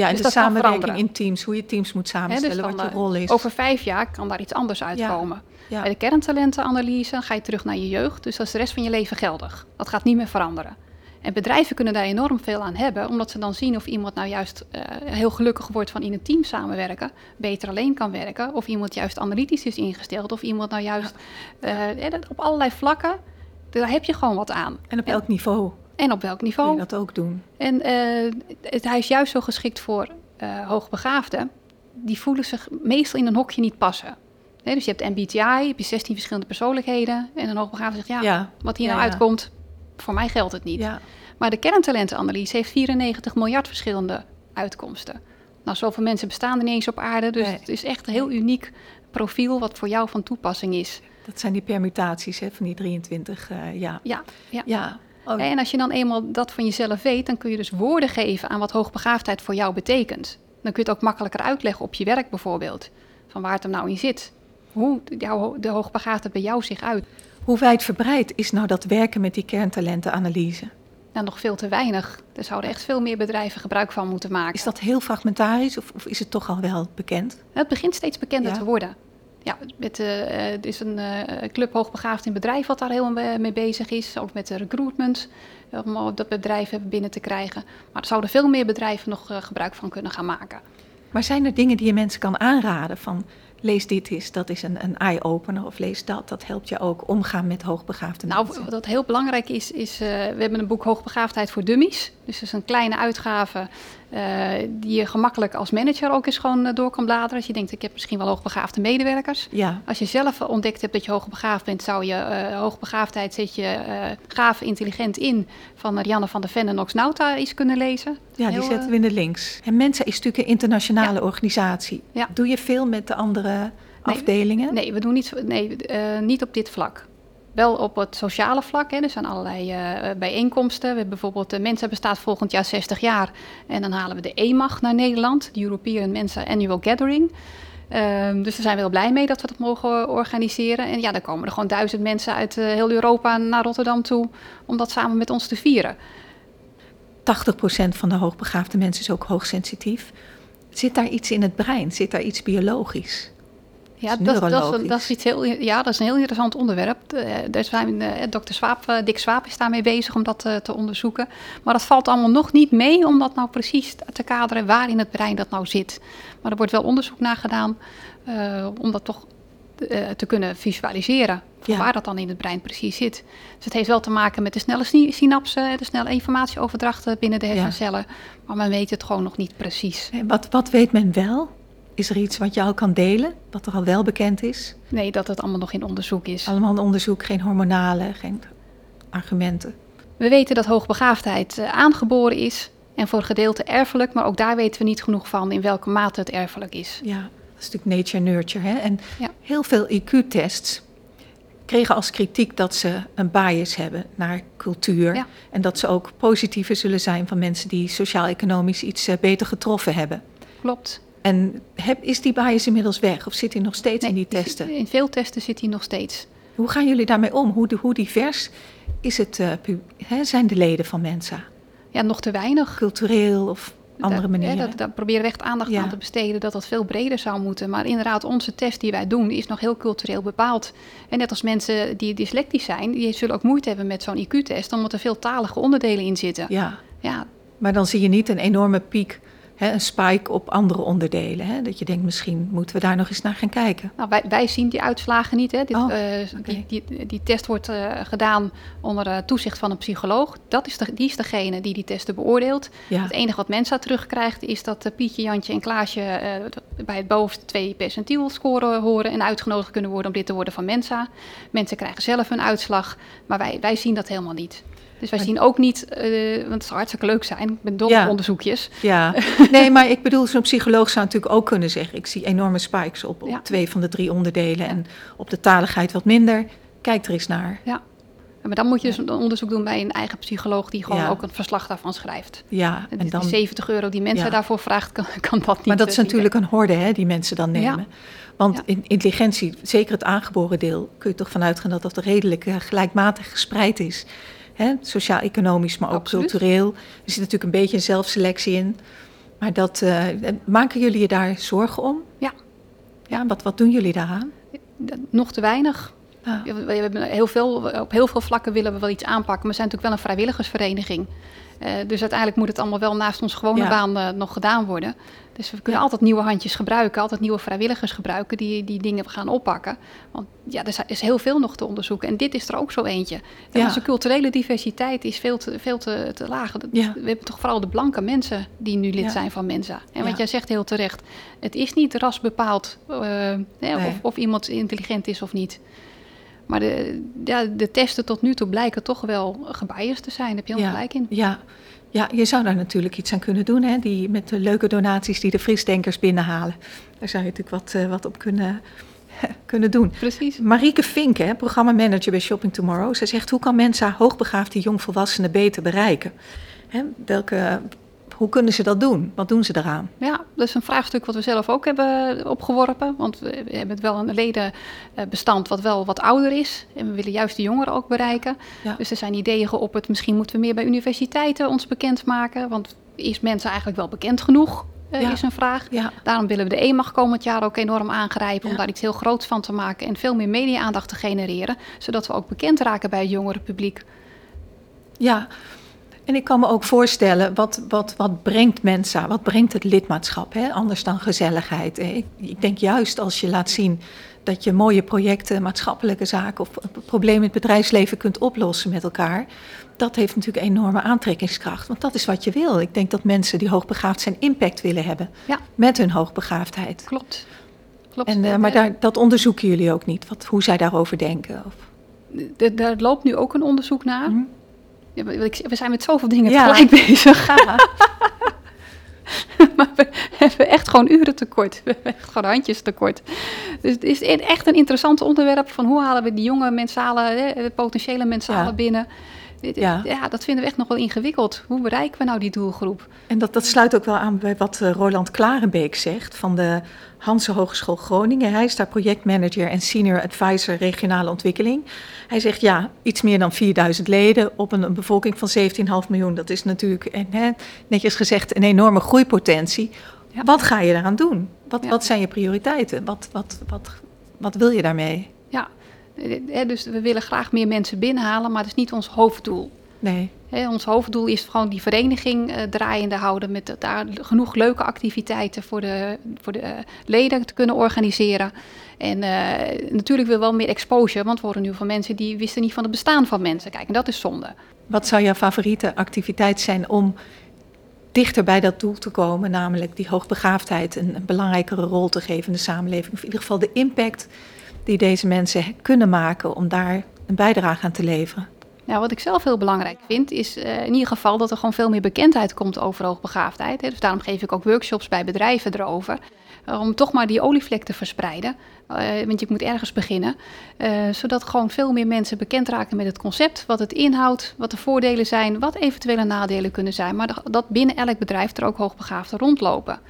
Ja, en dus de samenwerking in teams, hoe je teams moet samenstellen, dus wat je rol is. Over vijf jaar kan daar iets anders uitkomen. Bij de kerntalentenanalyse ga je terug naar je jeugd, dus dat is de rest van je leven geldig. Dat gaat niet meer veranderen. En bedrijven kunnen daar enorm veel aan hebben, omdat ze dan zien of iemand nou juist uh, heel gelukkig wordt van in een team samenwerken, beter alleen kan werken, of iemand juist analytisch is ingesteld, of iemand nou juist uh, op allerlei vlakken, daar heb je gewoon wat aan. En op elk niveau. En op welk niveau. Kun je dat ook doen. En uh, het, hij is juist zo geschikt voor hoogbegaafden. Die voelen zich meestal in een hokje niet passen. Nee, dus je hebt MBTI, heb je 16 verschillende persoonlijkheden. En een hoogbegaafde zegt, ja, ja. wat hier nou uitkomt, voor mij geldt het niet. Maar de kerntalentenanalyse heeft 94 miljard verschillende uitkomsten. Nou, zoveel mensen bestaan er niet eens op aarde. Dus het is echt een heel uniek profiel wat voor jou van toepassing is. Dat zijn die permutaties hè, van die 23, uh, ja. Ja, ja. ja. Oh. En als je dan eenmaal dat van jezelf weet, dan kun je dus woorden geven aan wat hoogbegaafdheid voor jou betekent. Dan kun je het ook makkelijker uitleggen op je werk bijvoorbeeld. Van waar het er nou in zit. Hoe de hoogbegaafdheid bij jou zich uit. Hoe wijdverbreid is nou dat werken met die kerntalentenanalyse? Nou, nog veel te weinig. Er zouden echt veel meer bedrijven gebruik van moeten maken. Is dat heel fragmentarisch of, of is het toch al wel bekend? Het begint steeds bekender te worden. Ja, uh, er is een uh, club hoogbegaafd in bedrijf wat daar heel mee bezig is. Ook met de recruitment, om dat bedrijven binnen te krijgen. Maar er zouden veel meer bedrijven nog gebruik van kunnen gaan maken. Maar zijn er dingen die je mensen kan aanraden van lees dit eens, dat is een, een eye-opener. Of lees dat, dat helpt je ook omgaan met hoogbegaafde nou, mensen. Nou, wat heel belangrijk is, is uh, we hebben een boek Hoogbegaafdheid voor Dummies. Dus dat is een kleine uitgave uh, die je gemakkelijk als manager ook eens gewoon uh, door kan bladeren. Als je denkt, ik heb misschien wel hoogbegaafde medewerkers. Ja. Als je zelf ontdekt hebt dat je hoogbegaafd bent, zou je hoogbegaafdheid zet je gaaf intelligent in van Rianne van der Ven en Nox Nauta eens kunnen lezen. Ja, die zetten we in de links. En Mensa is natuurlijk een internationale ja. organisatie. Ja. Doe je veel met de andere afdelingen? Nee, we doen niet, nee, niet op dit vlak wel op het sociale vlak. Hè. Er zijn allerlei uh, bijeenkomsten. We bijvoorbeeld de Mensa bestaat volgend jaar 60 jaar. En dan halen we de EMAG naar Nederland, de European Mensa Annual Gathering. Um, dus daar zijn we heel blij mee dat we dat mogen organiseren. En ja, dan komen er gewoon duizend mensen uit uh, heel Europa naar Rotterdam toe om dat samen met ons te vieren. 80% van de hoogbegaafde mensen is ook hoogsensitief. Zit daar iets in het brein? Zit daar iets biologisch? Ja, dat, dat, dat, is iets heel, ja, dat is een heel interessant onderwerp. Uh, daar zijn, uh, dokter Swaap, uh, Dick Swaap is daarmee bezig om dat te onderzoeken. Maar dat valt allemaal nog niet mee om dat nou precies te kaderen waar in het brein dat nou zit. Maar er wordt wel onderzoek naar gedaan om dat toch te kunnen visualiseren. Waar dat dan in het brein precies zit. Dus het heeft wel te maken met de snelle synapsen, de snelle informatieoverdracht binnen de hersencellen. Ja. Maar men weet het gewoon nog niet precies. Wat, wat weet men wel? Is er iets wat je al kan delen, wat er al wel bekend is? Nee, dat het allemaal nog in onderzoek is. Allemaal in onderzoek, geen hormonale, geen argumenten. We weten dat hoogbegaafdheid uh, aangeboren is en voor gedeelte erfelijk, maar ook daar weten we niet genoeg van in welke mate het erfelijk is. Ja, dat is natuurlijk nature-nurture. Hè? En ja. heel veel IQ-tests kregen als kritiek dat ze een bias hebben naar cultuur. Ja. En dat ze ook positiever zullen zijn van mensen die sociaal-economisch iets uh, beter getroffen hebben. Klopt. En heb, is die bias inmiddels weg of zit hij nog steeds in die testen? In veel testen zit hij nog steeds. Hoe gaan jullie daarmee om? Hoe, hoe divers is het, uh, zijn de leden van Mensa? Ja, nog te weinig. Cultureel of andere manieren? Daar, daar proberen we echt aandacht ja. aan te besteden dat dat veel breder zou moeten. Maar inderdaad, onze test die wij doen is nog heel cultureel bepaald. En net als mensen die dyslectisch zijn, die zullen ook moeite hebben met zo'n IQ-test, omdat er veel talige onderdelen in zitten. Ja. ja. Maar dan zie je niet een enorme piek hè, een spike op andere onderdelen. Hè? Dat je denkt, misschien moeten we daar nog eens naar gaan kijken. Nou, wij, wij zien die uitslagen niet. Hè? Dit, oh, uh, die, die, die, test wordt uh, gedaan onder uh, toezicht van een psycholoog. Dat is de, die is degene die die testen beoordeelt. Ja. Het enige wat Mensa terugkrijgt is dat Pietje, Jantje en Klaasje bij het bovenste twee percentiel scoren horen en uitgenodigd kunnen worden om dit te worden van Mensa. Mensen krijgen zelf hun uitslag, maar wij, wij zien dat helemaal niet. Dus wij zien ook niet, uh, want het zou hartstikke leuk zijn, ik ben dol ja. op onderzoekjes. Ja, nee, maar ik bedoel, zo'n psycholoog zou natuurlijk ook kunnen zeggen... ik zie enorme spikes op, op ja. twee van de drie onderdelen... en op de taligheid wat minder. Kijk er eens naar. Ja, maar dan moet je dus een onderzoek doen bij een eigen psycholoog... die gewoon ook een verslag daarvan schrijft. Ja, en dan... Die 70 euro die mensen daarvoor vraagt, kan, kan dat niet. Maar dat is natuurlijk een horde hè, die mensen dan nemen. Want in intelligentie, zeker het aangeboren deel... kun je toch vanuit gaan dat dat redelijk uh, gelijkmatig gespreid is... Sociaal-economisch, maar ook Absoluut. cultureel. Er zit natuurlijk een beetje een zelfselectie in. Maar dat, uh, maken jullie je daar zorgen om? Ja. ja wat, wat doen jullie daaraan? Nog te weinig. Ah. We, hebben heel veel, op heel veel vlakken willen we wel iets aanpakken. Maar we zijn natuurlijk wel een vrijwilligersvereniging. Uh, dus uiteindelijk moet het allemaal wel naast onze gewone baan uh, nog gedaan worden. Dus we kunnen altijd nieuwe handjes gebruiken, altijd nieuwe vrijwilligers gebruiken die die dingen gaan oppakken. Want ja, er is heel veel nog te onderzoeken. En dit is er ook zo eentje. Ja. Onze culturele diversiteit is veel te, veel te, te laag. We hebben toch vooral de blanke mensen die nu lid zijn van Mensa. En wat jij zegt heel terecht, het is niet ras bepaald uh, nee. of, of iemand intelligent is of niet. Maar de, ja, de testen tot nu toe blijken toch wel gebiased te zijn. Daar heb je helemaal gelijk in. Ja. ja, je zou daar natuurlijk iets aan kunnen doen. Hè? Die, met de leuke donaties die de frisdenkers binnenhalen. Daar zou je natuurlijk wat, uh, wat op kunnen, kunnen doen. Precies. Marieke Vink, hè, programmamanager bij Shopping Tomorrow. Zij zegt, hoe kan mensen hoogbegaafde jongvolwassenen beter bereiken? Hè, welke hoe kunnen ze dat doen? Wat doen ze daaraan? Ja, dat is een vraagstuk wat we zelf ook hebben opgeworpen. Want we hebben het wel een ledenbestand wat wel wat ouder is. En we willen juist de jongeren ook bereiken. Dus er zijn ideeën geopperd. Misschien moeten we meer bij universiteiten ons bekendmaken. Want is mensen eigenlijk wel bekend genoeg? Uh, is een vraag. Ja. Daarom willen we de EMAG komend jaar ook enorm aangrijpen om daar iets heel groots van te maken en veel meer media-aandacht te genereren, zodat we ook bekend raken bij het jongere publiek. Ja, en ik kan me ook voorstellen, wat, wat, wat brengt Mensa, wat brengt het lidmaatschap, hè? anders dan gezelligheid. Ik, ik, denk juist als je laat zien dat je mooie projecten, maatschappelijke zaken of problemen in het bedrijfsleven kunt oplossen met elkaar. Dat heeft natuurlijk enorme aantrekkingskracht, want dat is wat je wil. Ik denk dat mensen die hoogbegaafd zijn impact willen hebben ja. met hun hoogbegaafdheid. Klopt. Klopt. En, uh, maar daar, dat onderzoeken jullie ook niet, wat, hoe zij daarover denken? Of? Daar loopt nu ook een onderzoek naar. Mm we zijn met zoveel dingen tegelijk bezig. maar we hebben echt gewoon uren tekort. We hebben echt gewoon handjes tekort. Dus het is echt een interessant onderwerp van hoe halen we die jonge mensalen, de potentiële mensalen binnen. Ja. ja, dat vinden we echt nog wel ingewikkeld. Hoe bereiken we nou die doelgroep? En dat, dat sluit ook wel aan bij wat uh, Roland Klarenbeek zegt van de Hanse Hogeschool Groningen. Hij is daar projectmanager en senior advisor regionale ontwikkeling. Hij zegt ja, iets meer dan 4000 leden op een, een bevolking van 17,5 miljoen. Dat is natuurlijk, en, hè, netjes gezegd, een enorme groeipotentie. Wat ga je daaraan doen? Wat, wat zijn je prioriteiten? Wat, wat, wat, wat wil je daarmee? Ja, dus we willen graag meer mensen binnenhalen, maar dat is niet ons hoofddoel. Nee. ons hoofddoel is gewoon die vereniging uh, draaiende houden. Met daar genoeg leuke activiteiten voor de, voor de leden te kunnen organiseren. En uh, natuurlijk wil wel meer exposure, want we horen nu van mensen die wisten niet van het bestaan van mensen. Kijk, en dat is zonde. Wat zou jouw favoriete activiteit zijn om dichter bij dat doel te komen, namelijk die hoogbegaafdheid een, een belangrijkere rol te geven in de samenleving? Of in ieder geval de impact die deze mensen kunnen maken om daar een bijdrage aan te leveren? Nou, wat ik zelf heel belangrijk vind, is uh, in ieder geval dat er gewoon veel meer bekendheid komt over hoogbegaafdheid. Hè. Dus daarom geef ik ook workshops bij bedrijven erover. Uh, om toch maar die olievlek te verspreiden. Uh, want je moet ergens beginnen. zodat gewoon veel meer mensen bekend raken met het concept. Wat het inhoudt, wat de voordelen zijn, wat eventuele nadelen kunnen zijn. Maar dat binnen elk bedrijf er ook hoogbegaafden rondlopen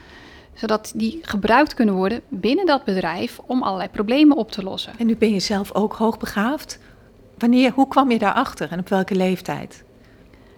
zodat die gebruikt kunnen worden binnen dat bedrijf om allerlei problemen op te lossen. En nu ben je zelf ook hoogbegaafd. Wanneer, hoe kwam je daarachter en op welke leeftijd?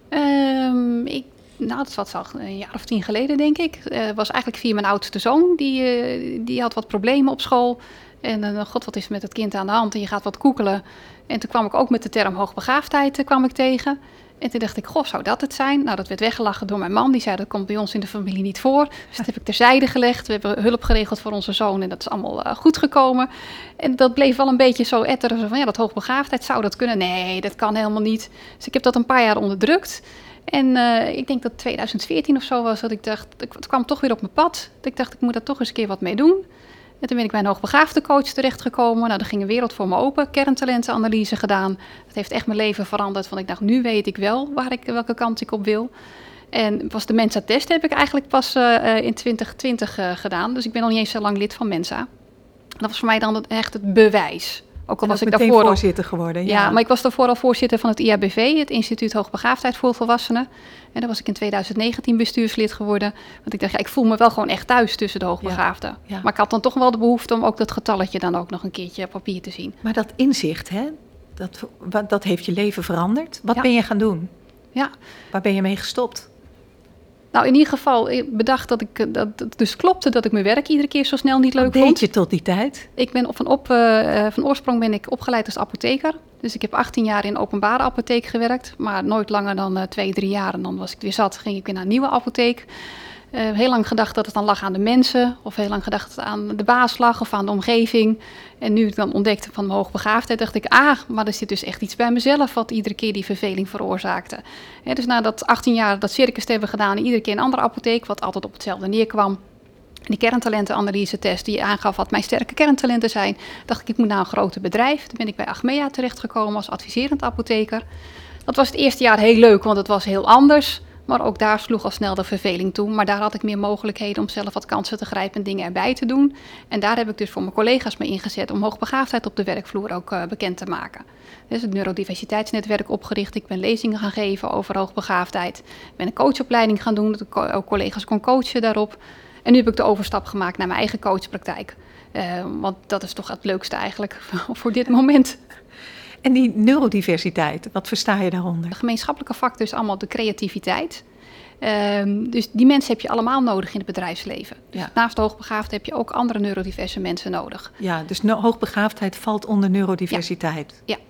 Um, ik, nou, dat was al een jaar of tien geleden, denk ik. Het uh, was eigenlijk via mijn oudste zoon. Die, uh, die had wat problemen op school. En uh, god, wat is er met het kind aan de hand? En je gaat wat koekelen. En toen kwam ik ook met de term hoogbegaafdheid kwam ik tegen. En toen dacht ik, goh, zou dat het zijn? Nou, dat werd weggelachen door mijn man. Die zei, dat komt bij ons in de familie niet voor. Dus dat heb ik terzijde gelegd. We hebben hulp geregeld voor onze zoon en dat is allemaal uh, goed gekomen. En dat bleef wel een beetje zo etteren. van, ja, dat hoogbegaafdheid, zou dat kunnen? Nee, dat kan helemaal niet. Dus ik heb dat een paar jaar onderdrukt. En uh, ik denk dat 2014 of zo was dat ik dacht, het kwam toch weer op mijn pad. Dat ik dacht, ik moet daar toch eens een keer wat mee doen. En toen ben ik bij een hoogbegaafde coach terechtgekomen. Nou, er ging een wereld voor me open. Kerntalentenanalyse gedaan. Dat heeft echt mijn leven veranderd. Want ik dacht, nu weet ik wel waar ik, welke kant ik op wil. En was de Mensa-test heb ik eigenlijk pas uh, in 2020 uh, gedaan. Dus ik ben nog niet eens zo lang lid van Mensa. Dat was voor mij dan echt het bewijs. Ook al was ik daarvoor voorzitter geworden. Ja. ja. maar ik was daarvoor al voorzitter van het IABV, het Instituut Hoogbegaafdheid voor Volwassenen. En daar was ik in 2019 bestuurslid geworden. Want ik dacht, ja, ik voel me wel gewoon echt thuis tussen de hoogbegaafden. Ja, Maar ik had dan toch wel de behoefte om ook dat getalletje dan ook nog een keertje op papier te zien. Maar dat inzicht, hè, dat, dat heeft je leven veranderd. Wat ben je gaan doen? Ja. Waar ben je mee gestopt? Nou, in ieder geval ik bedacht dat ik dat het dus klopte dat ik mijn werk iedere keer zo snel niet leuk Wat deed vond. je tot die tijd? Ik ben van, op, eh, eh, van oorsprong ben ik opgeleid als apotheker. Dus ik heb 18 jaar in openbare apotheek gewerkt, maar nooit langer dan eh, twee, drie jaar. En dan was ik weer zat, ging ik weer naar een nieuwe apotheek. Eh, heel lang gedacht dat het dan lag aan de mensen, of heel lang gedacht dat het aan de baas lag of aan de omgeving. En nu ik dan ontdekte van mijn hoogbegaafdheid, dacht ik, ah, maar er zit dus echt iets bij mezelf wat iedere keer die verveling veroorzaakte. Dus na dat 18 jaar dat circus te hebben gedaan, iedere keer een andere apotheek, wat altijd op hetzelfde neerkwam. En die kerntalentenanalyse-test die aangaf wat mijn sterke kerntalenten zijn, dacht ik, ik moet naar een groter bedrijf. Toen ben ik bij Achmea terechtgekomen als adviserend apotheker. Dat was het eerste jaar heel leuk, want het was heel anders. Maar ook daar sloeg al snel de verveling toe. Maar daar had ik meer mogelijkheden om zelf wat kansen te grijpen en dingen erbij te doen. En daar heb ik dus voor mijn collega's mee ingezet om hoogbegaafdheid op de werkvloer ook uh, bekend te maken. Dus het neurodiversiteitsnetwerk opgericht. Ik ben lezingen gaan geven over hoogbegaafdheid. Ik ben een coachopleiding gaan doen, dat ik ook collega's kon coachen daarop. En nu heb ik de overstap gemaakt naar mijn eigen coachpraktijk. Uh, want dat is toch het leukste eigenlijk voor dit moment. En die neurodiversiteit, wat versta je daaronder? De gemeenschappelijke factor is allemaal de creativiteit. Um, dus die mensen heb je allemaal nodig in het bedrijfsleven. Dus ja. naast de hoogbegaafdheid heb je ook andere neurodiverse mensen nodig. Ja, dus hoogbegaafdheid valt onder neurodiversiteit. Ja, ja.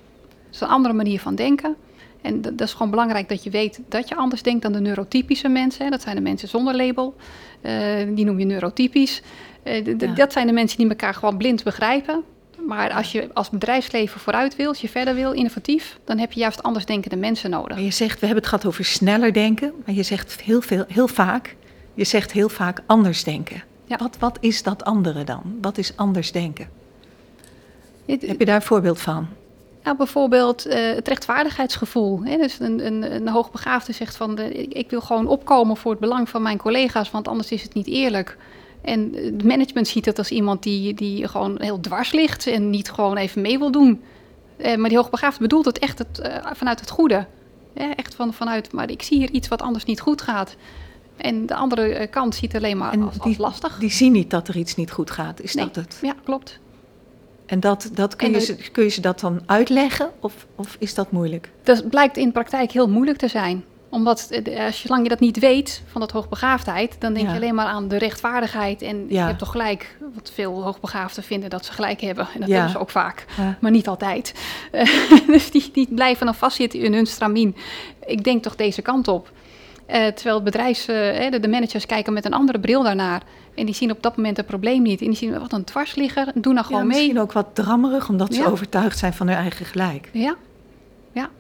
dat is een andere manier van denken. En dat is gewoon belangrijk dat je weet dat je anders denkt dan de neurotypische mensen. Dat zijn de mensen zonder label. Uh, die noem je neurotypisch. Uh, ja. Dat zijn de mensen die elkaar gewoon blind begrijpen. Maar als je als bedrijfsleven vooruit wil, als je verder wil, innovatief, dan heb je juist anders denkende mensen nodig. Maar je zegt, we hebben het gehad over sneller denken, maar je zegt heel, veel, heel vaak, je zegt heel vaak anders denken. Ja. Wat, wat is dat andere dan? Wat is anders denken? Het, heb je daar een voorbeeld van? Nou, bijvoorbeeld uh, het rechtvaardigheidsgevoel. Hè? Dus een, een, een hoogbegaafde zegt van, de, ik, ik wil gewoon opkomen voor het belang van mijn collega's, want anders is het niet eerlijk. En het management ziet het als iemand die, die gewoon heel dwars ligt en niet gewoon even mee wil doen. Uh, maar die hoogbegaafde bedoelt het echt het, uh, vanuit het goede. Ja, echt van, vanuit, maar ik zie hier iets wat anders niet goed gaat. En de andere uh, kant ziet alleen maar als, die, lastig. Die zien niet dat er iets niet goed gaat, is nee. dat het? Ja, klopt. En dat, dat kun, je ze, kun je ze dat dan uitleggen of, of is dat moeilijk? Dat blijkt in praktijk heel moeilijk te zijn omdat als zolang je dat niet weet van dat hoogbegaafdheid, dan denk ja. je alleen maar aan de rechtvaardigheid. En ja. je hebt toch gelijk, wat veel hoogbegaafden vinden dat ze gelijk hebben. En dat ja. hebben ze ook vaak, maar niet altijd. Uh, dus die, die blijven dan vastzitten in hun stramien. Ik denk toch deze kant op. Uh, terwijl het bedrijfs, uh, de, de, managers kijken met een andere bril daarnaar. En die zien op dat moment het probleem niet. En die zien wat een dwarsligger. En doen nou gewoon mee. Misschien ook wat drammerig, omdat ze overtuigd zijn van hun eigen gelijk. Ja, ja.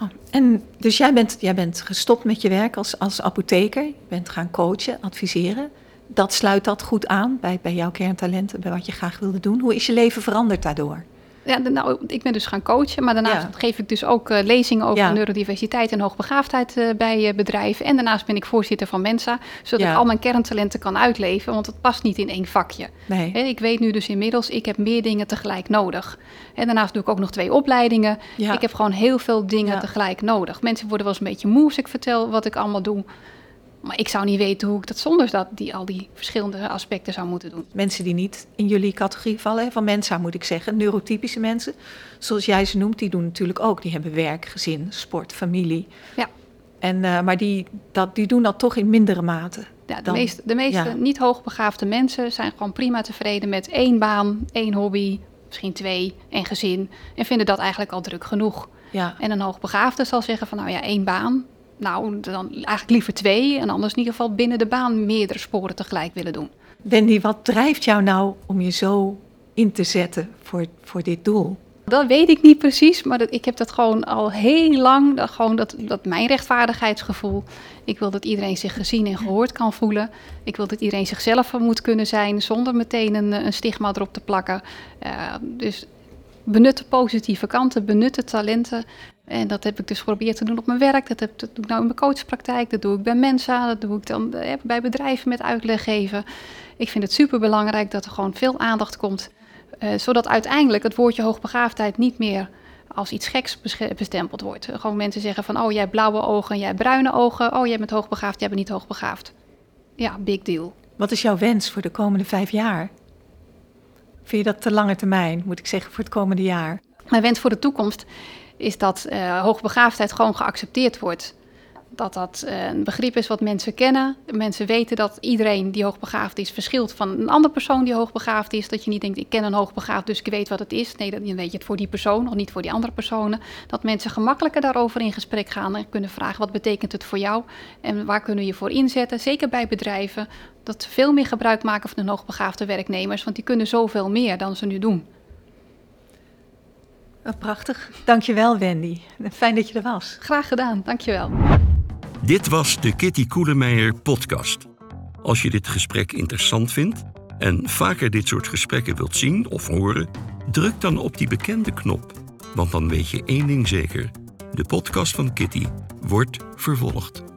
Oh, en dus jij bent, jij bent gestopt met je werk als, als apotheker. Je bent gaan coachen, adviseren. Dat sluit dat goed aan bij, bij jouw kerntalenten, bij wat je graag wilde doen. Hoe is je leven veranderd daardoor? Ja, nou, ik ben dus gaan coachen, maar daarnaast ja. geef ik dus ook uh, lezingen over ja. neurodiversiteit en hoogbegaafdheid uh, bij uh, bedrijven. En daarnaast ben ik voorzitter van Mensa, zodat ja. ik al mijn kerntalenten kan uitleven, want het past niet in één vakje. Nee. He, ik weet nu dus inmiddels, ik heb meer dingen tegelijk nodig. En daarnaast doe ik ook nog twee opleidingen. Ik heb gewoon heel veel dingen tegelijk nodig. Mensen worden wel eens een beetje moe als ik vertel wat ik allemaal doe. Maar ik zou niet weten hoe ik dat zonder dat die al die verschillende aspecten zou moeten doen. Mensen die niet in jullie categorie vallen, van mensen moet ik zeggen, neurotypische mensen, zoals jij ze noemt, die doen natuurlijk ook. Die hebben werk, gezin, sport, familie. Ja. En, uh, maar die, dat, die doen dat toch in mindere mate. Ja, de, dan, meeste, de meeste ja. niet hoogbegaafde mensen zijn gewoon prima tevreden met één baan, één hobby, misschien twee, en gezin. En vinden dat eigenlijk al druk genoeg. Ja. En een hoogbegaafde zal zeggen van nou ja, één baan, nou, dan eigenlijk liever twee. En anders in ieder geval binnen de baan meerdere sporen tegelijk willen doen. Wendy, wat drijft jou nou om je zo in te zetten voor, voor dit doel? Dat weet ik niet precies, maar dat, ik heb dat gewoon al heel lang. Dat, gewoon dat, dat mijn rechtvaardigheidsgevoel. Ik wil dat iedereen zich gezien en gehoord kan voelen. Ik wil dat iedereen zichzelf moet kunnen zijn zonder meteen een, een stigma erop te plakken. Uh, dus benut de positieve kanten, benut de talenten. En dat heb ik dus geprobeerd te doen op mijn werk. Dat, heb, dat doe ik nou in mijn coachpraktijk. Dat doe ik bij Mensa. Dat doe ik dan bij bedrijven met uitleg geven. Ik vind het super belangrijk dat er gewoon veel aandacht komt. Uh, zodat uiteindelijk het woordje hoogbegaafdheid niet meer als iets geks bestempeld wordt. Gewoon mensen zeggen van, oh jij hebt blauwe ogen, jij hebt bruine ogen. Oh jij bent hoogbegaafd, jij bent niet hoogbegaafd. Ja, big deal. Wat is jouw wens voor de komende vijf jaar? Vind je dat te lange termijn, moet ik zeggen, voor het komende jaar? Mijn wens voor de toekomst is dat uh, hoogbegaafdheid gewoon geaccepteerd wordt. dat dat eh, een begrip is wat mensen kennen. Mensen weten dat iedereen die hoogbegaafd is verschilt van een andere persoon die hoogbegaafd is. Dat je niet denkt, ik ken een hoogbegaafd, dus ik weet wat het is. Nee, dan weet je het voor die persoon, of niet voor die andere personen. Dat mensen gemakkelijker daarover in gesprek gaan en kunnen vragen, wat betekent het voor jou? En waar kunnen we je voor inzetten? Zeker bij bedrijven, dat ze veel meer gebruik maken van hun hoogbegaafde werknemers. Want die kunnen zoveel meer dan ze nu doen. Oh, prachtig. Dankjewel Wendy. Fijn dat je er was. Graag gedaan, dankjewel. Dit was de Kitty Koelemeijer podcast. Als je dit gesprek interessant vindt en vaker dit soort gesprekken wilt zien of horen, druk dan op die bekende knop. Want dan weet je één ding zeker: de podcast van Kitty wordt vervolgd.